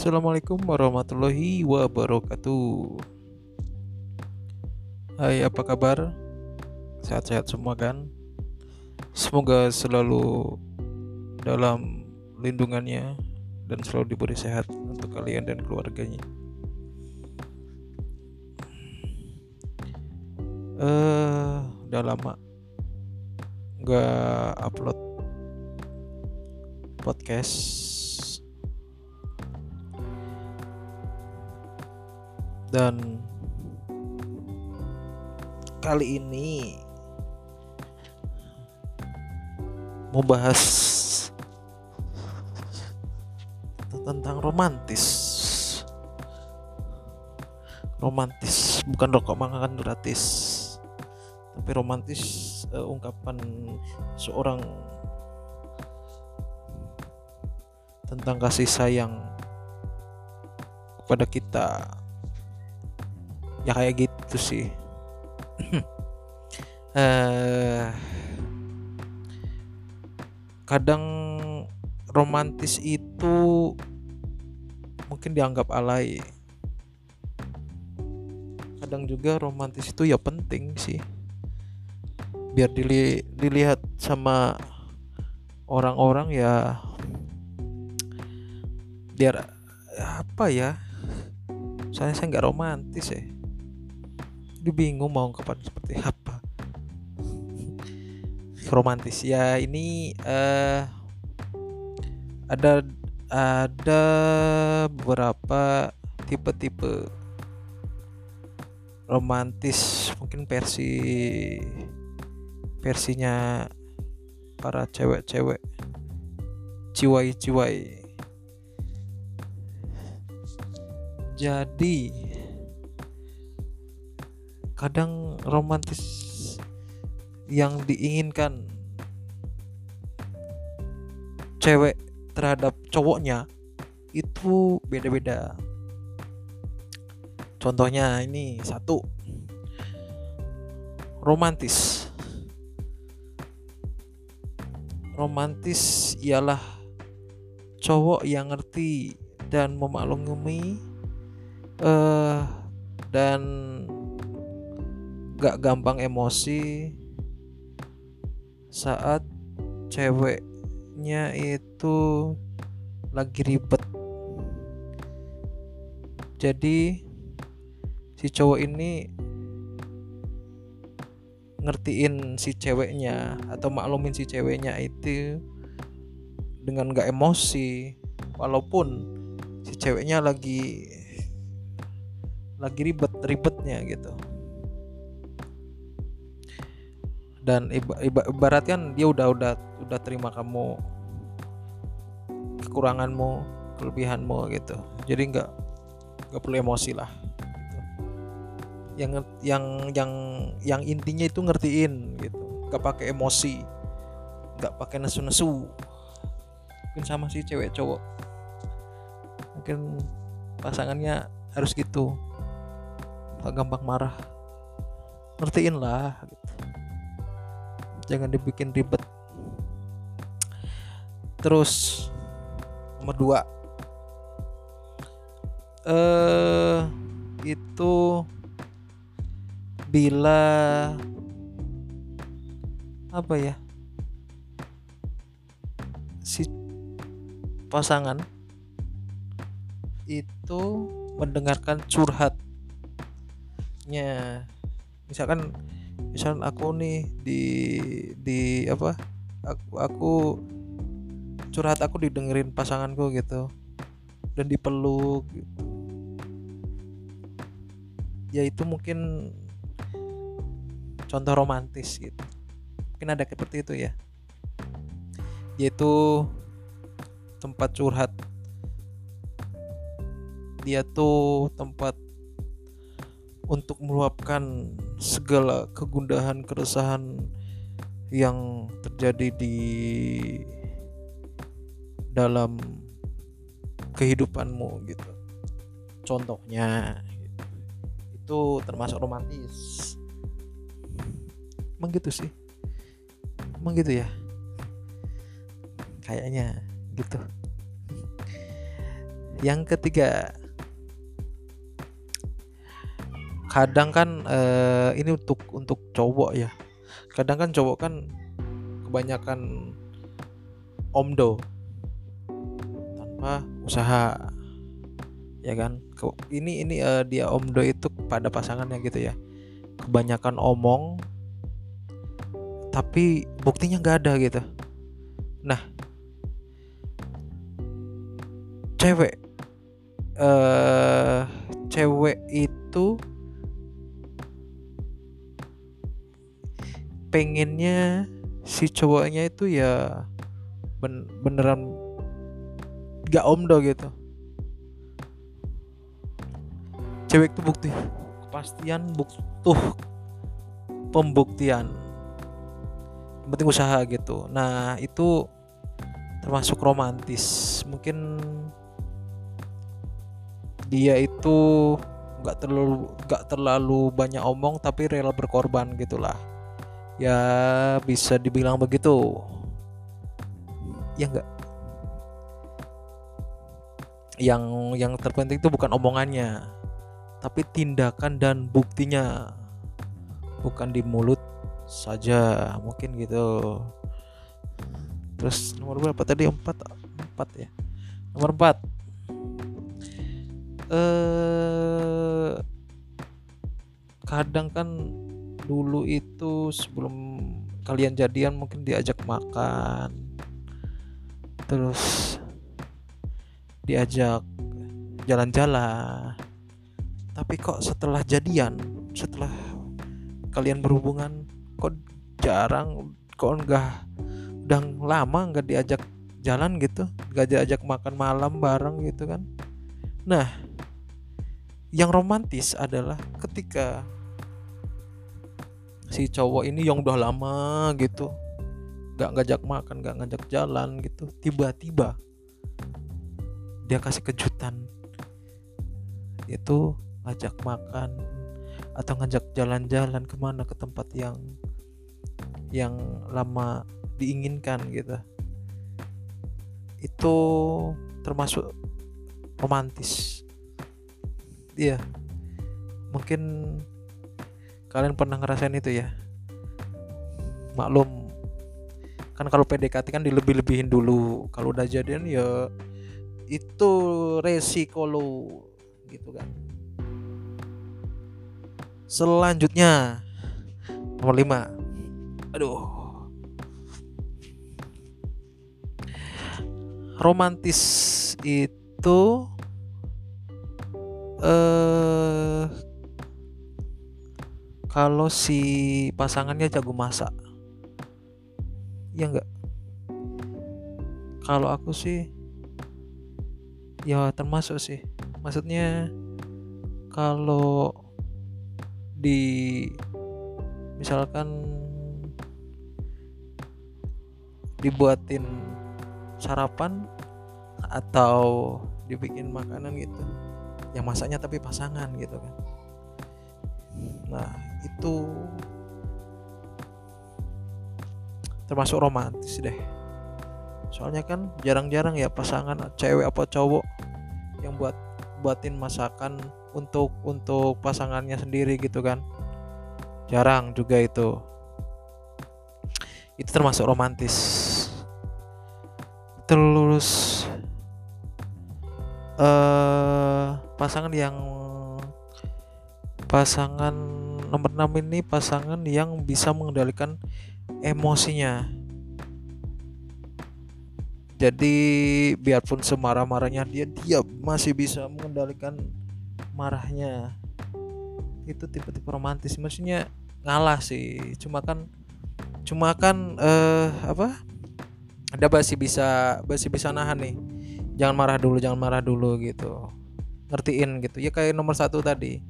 Assalamualaikum warahmatullahi wabarakatuh. Hai, apa kabar? Sehat-sehat semua kan? Semoga selalu dalam lindungannya dan selalu diberi sehat untuk kalian dan keluarganya. Eh, uh, udah lama nggak upload podcast dan kali ini mau bahas tentang romantis. Romantis bukan rokok makan gratis. Tapi romantis uh, ungkapan seorang tentang kasih sayang kepada kita ya kayak gitu sih. Uh, kadang romantis itu mungkin dianggap alay. Kadang juga romantis itu ya penting sih. Biar dili dilihat sama orang-orang ya biar apa ya saya saya nggak romantis ya jadi bingung mau kapan seperti apa? Romantis. Ya ini uh, ada ada beberapa tipe-tipe romantis. Mungkin versi versinya para cewek-cewek. Ciwai-ciwai. Jadi kadang romantis yang diinginkan cewek terhadap cowoknya itu beda-beda. Contohnya ini satu romantis. Romantis ialah cowok yang ngerti dan memaklumi uh, dan gak gampang emosi saat ceweknya itu lagi ribet. Jadi si cowok ini ngertiin si ceweknya atau maklumin si ceweknya itu dengan gak emosi walaupun si ceweknya lagi lagi ribet ribetnya gitu dan iba, iba, ibarat kan dia udah udah udah terima kamu kekuranganmu kelebihanmu gitu. Jadi nggak nggak perlu emosi lah yang yang yang yang intinya itu ngertiin gitu. Gak pakai emosi gak pakai nesu-nesu. Mungkin sama sih cewek cowok. Mungkin pasangannya harus gitu. Gak gampang marah. Ngertiin lah gitu. Jangan dibikin ribet. Terus nomor dua. Eh itu bila apa ya? Si pasangan itu mendengarkan curhatnya. Misalkan misal aku nih di di apa aku, aku curhat aku didengerin pasanganku gitu. Dan dipeluk gitu. Ya itu mungkin contoh romantis gitu. Mungkin ada seperti itu ya. Yaitu tempat curhat. Dia tuh tempat untuk meluapkan segala kegundahan keresahan yang terjadi di dalam kehidupanmu gitu. Contohnya itu termasuk romantis. Emang gitu sih? Emang gitu ya? Kayaknya gitu. Yang ketiga kadang kan uh, ini untuk untuk cowok ya. Kadang kan cowok kan kebanyakan omdo. Tanpa usaha. Ya kan? Ini ini uh, dia omdo itu pada pasangannya gitu ya. Kebanyakan omong tapi buktinya nggak ada gitu. Nah cewek uh, cewek itu pengennya si cowoknya itu ya ben beneran gak omdo gitu. Cewek itu bukti. Kepastian butuh pembuktian. Penting usaha gitu. Nah itu termasuk romantis. Mungkin dia itu nggak terlalu nggak terlalu banyak omong tapi rela berkorban gitulah ya bisa dibilang begitu. Ya enggak. Yang yang terpenting itu bukan omongannya tapi tindakan dan buktinya. Bukan di mulut saja mungkin gitu. Terus nomor berapa tadi? Empat empat ya? Nomor empat. Eh kadang kan dulu itu sebelum kalian jadian mungkin diajak makan. Terus diajak jalan-jalan. Tapi kok setelah jadian setelah kalian berhubungan kok jarang kok enggak udah lama nggak diajak jalan gitu? Nggak diajak makan malam bareng gitu kan? Nah yang romantis adalah ketika si cowok ini yang udah lama gitu nggak ngajak makan nggak ngajak jalan gitu tiba-tiba dia kasih kejutan. Itu ngajak makan atau ngajak jalan-jalan ke mana ke tempat yang yang lama diinginkan gitu. Itu termasuk romantis. Iya mungkin kalian pernah ngerasain itu ya? Maklum. Kan kalau PDKT kan dilebih-lebihin dulu. Kalau udah jadian ya itu resiko lo gitu kan. Selanjutnya nomor 5 aduh. Romantis itu eh kalau si pasangannya jago masak. Ya enggak kalau aku sih ya termasuk sih. Maksudnya kalau di misalkan dibuatin sarapan atau dibikin makanan gitu yang masaknya tapi pasangan gitu kan. Nah itu termasuk romantis deh. Soalnya kan jarang-jarang ya pasangan cewek apa cowok yang buat buatin masakan untuk untuk pasangannya sendiri gitu kan. Jarang juga itu. Itu termasuk romantis. Terus uh, pasangan yang pasangan nomor 6 ini pasangan yang bisa mengendalikan emosinya. Jadi biarpun semarah-marahnya dia dia masih bisa mengendalikan marahnya. Itu tipe-tipe romantis. Maksudnya ngalah sih. Cuma kan cuma kan eh apa? Ada masih bisa masih bisa nahan nih. Jangan marah dulu jangan marah dulu gitu. Ngertiin gitu. Ya kayak nomor satu tadi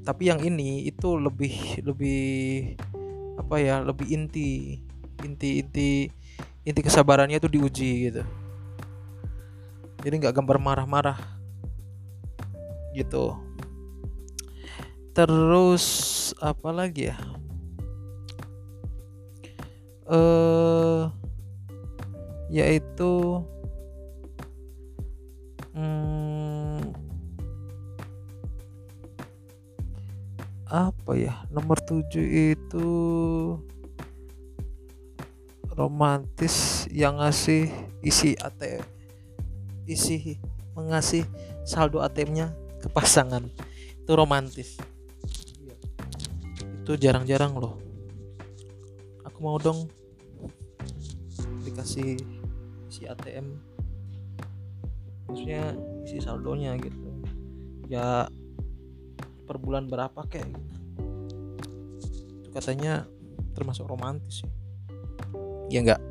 tapi yang ini itu lebih lebih apa ya lebih inti inti inti inti kesabarannya itu diuji gitu. Jadi nggak gambar marah-marah gitu. Terus apa lagi ya? Eh yaitu apa ya? Nomor tujuh itu romantis yang ngasih isi ATM isi mengasih saldo ATM-nya ke pasangan. Itu romantis. Itu jarang-jarang loh. Aku mau dong dikasih isi ATM maksudnya isi saldonya gitu. Ya per bulan berapa kayak gitu katanya termasuk romantis sih. Ya enggak.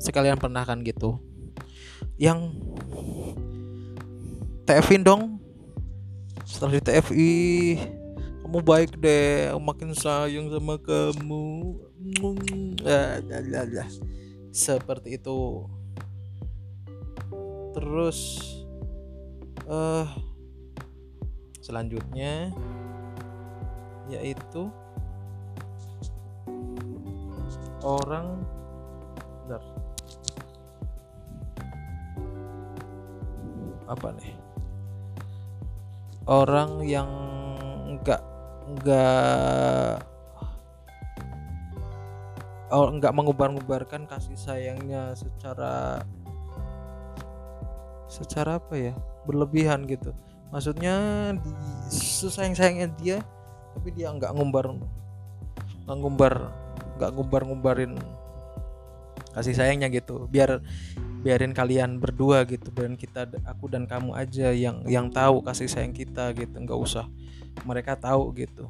Sekalian pernah kan gitu. Yang TF-in dong. Setelah di TFI kamu baik deh makin sayang sama kamu. Ya, ya, ya, ya. seperti itu. Terus uh, selanjutnya yaitu orang bentar, apa nih? Orang yang enggak enggak oh, enggak mengubar-ngubarkan kasih sayangnya secara secara apa ya? Berlebihan gitu. Maksudnya di sesayang-sayangnya dia tapi dia nggak ngumbar nggak ngumbar nggak ngumbar-ngumbarin kasih sayangnya gitu. Biar biarin kalian berdua gitu biarin kita aku dan kamu aja yang yang tahu kasih sayang kita gitu. Nggak usah mereka tahu gitu.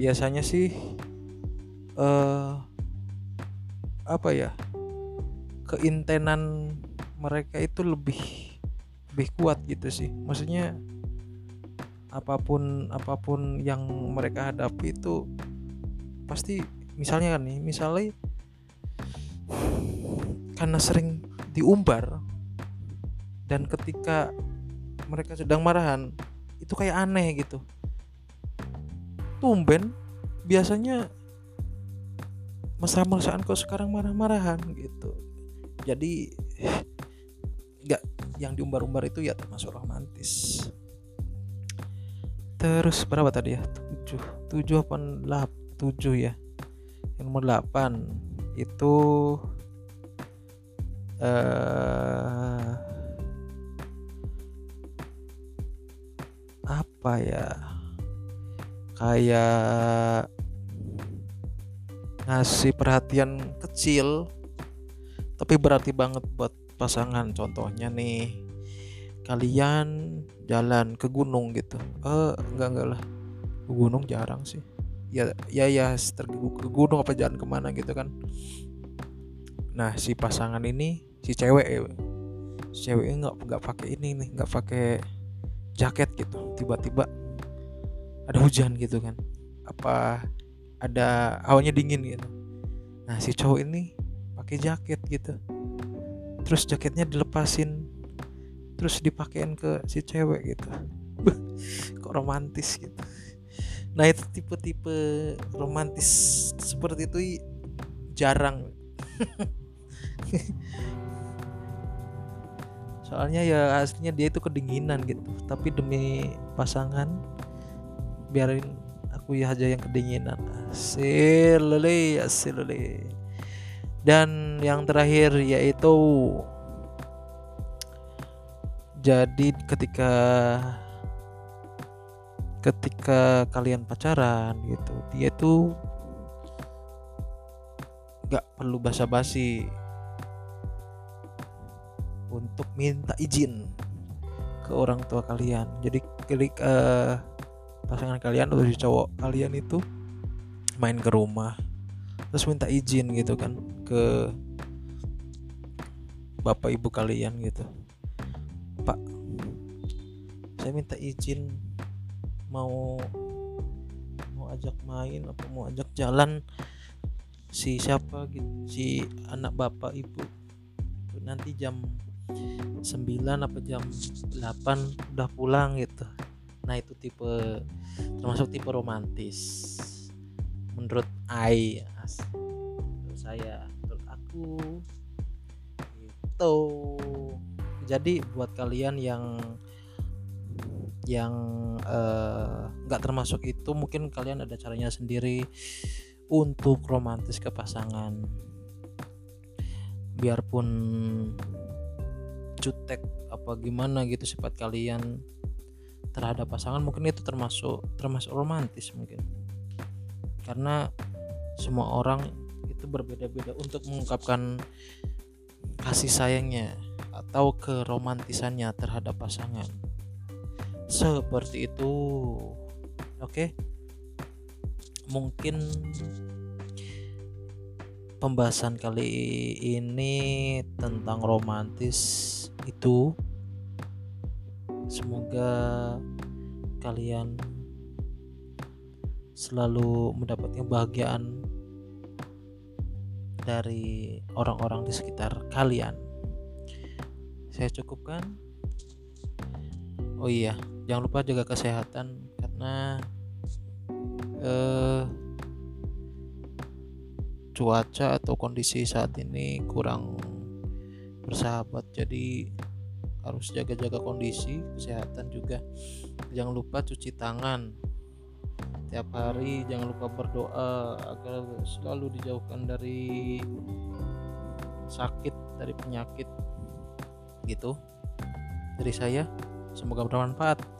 Biasanya sih eh uh, apa ya keintenan mereka itu lebih lebih kuat gitu sih. Maksudnya apa pun apa pun yang mereka hadapi itu pasti misalnya kan nih misalnya karena sering diumbar dan ketika mereka sedang marahan itu kayak aneh gitu. Tumben biasanya mesra-mesraan kok sekarang marah-marahan gitu. Jadi nggak yang diumbar-umbar itu ya termasuk romantis. Terus berapa tadi ya? 7 7 apa 8 7 ya. Yang nomor 8 itu uh, apa ya? Kayak ngasih perhatian kecil tapi berarti banget buat pasangan. Contohnya nih kalian jalan ke gunung gitu. Eh enggak enggak lah. Ke gunung jarang sih ya ya ya ke gunung apa jalan ke mana gitu kan. Nah si pasangan ini si cewek ya si cewek nggak nggak pakai ini nih nggak pakai jaket gitu. Tiba-tiba ada hujan gitu kan. Apa ada hawanya dingin gitu. Nah si cowok ini pakai jaket gitu. Terus jaketnya dilepasin. Terus dipakein ke si cewek gitu. Kok romantis gitu nah itu tipe-tipe romantis seperti itu jarang. Soalnya ya aslinya dia itu kedinginan gitu. Tapi demi pasangan biarin aku ya aja yang kedinginan. Asil lele asil lele. Dan yang terakhir yaitu jadi ketika ketika kalian pacaran gitu dia tuh nggak perlu basa-basi untuk minta izin ke orang tua kalian. Jadi klik uh, pasangan kalian atau si cowok kalian itu main ke rumah terus minta izin gitu kan ke bapak ibu kalian gitu. Pak saya minta izin mau mau ajak main apa mau ajak jalan si siapa gitu si anak bapak ibu. Nanti jam 9 apa jam 8 udah pulang gitu. Nah itu tipe termasuk tipe romantis. Menurut Ai menurut saya menurut aku itu jadi buat kalian yang yang nggak uh, termasuk itu mungkin kalian ada caranya sendiri untuk romantis ke pasangan. Biarpun jutek apa gimana gitu sifat kalian terhadap pasangan mungkin itu termasuk termasuk romantis mungkin. Karena semua orang itu berbeda-beda untuk mengungkapkan kasih sayangnya atau keromantisannya terhadap pasangan seperti itu oke mungkin pembahasan kali ini tentang romantis itu semoga kalian selalu mendapatkan kebahagiaan dari orang-orang di sekitar kalian. Saya cukupkan. Oh iya, jangan lupa jaga kesehatan karena eh, cuaca atau kondisi saat ini kurang bersahabat. Jadi harus jaga-jaga kondisi kesehatan juga. Jangan lupa cuci tangan tiap hari. Jangan lupa berdoa agar selalu dijauhkan dari sakit dari penyakit gitu. Dari saya semoga bermanfaat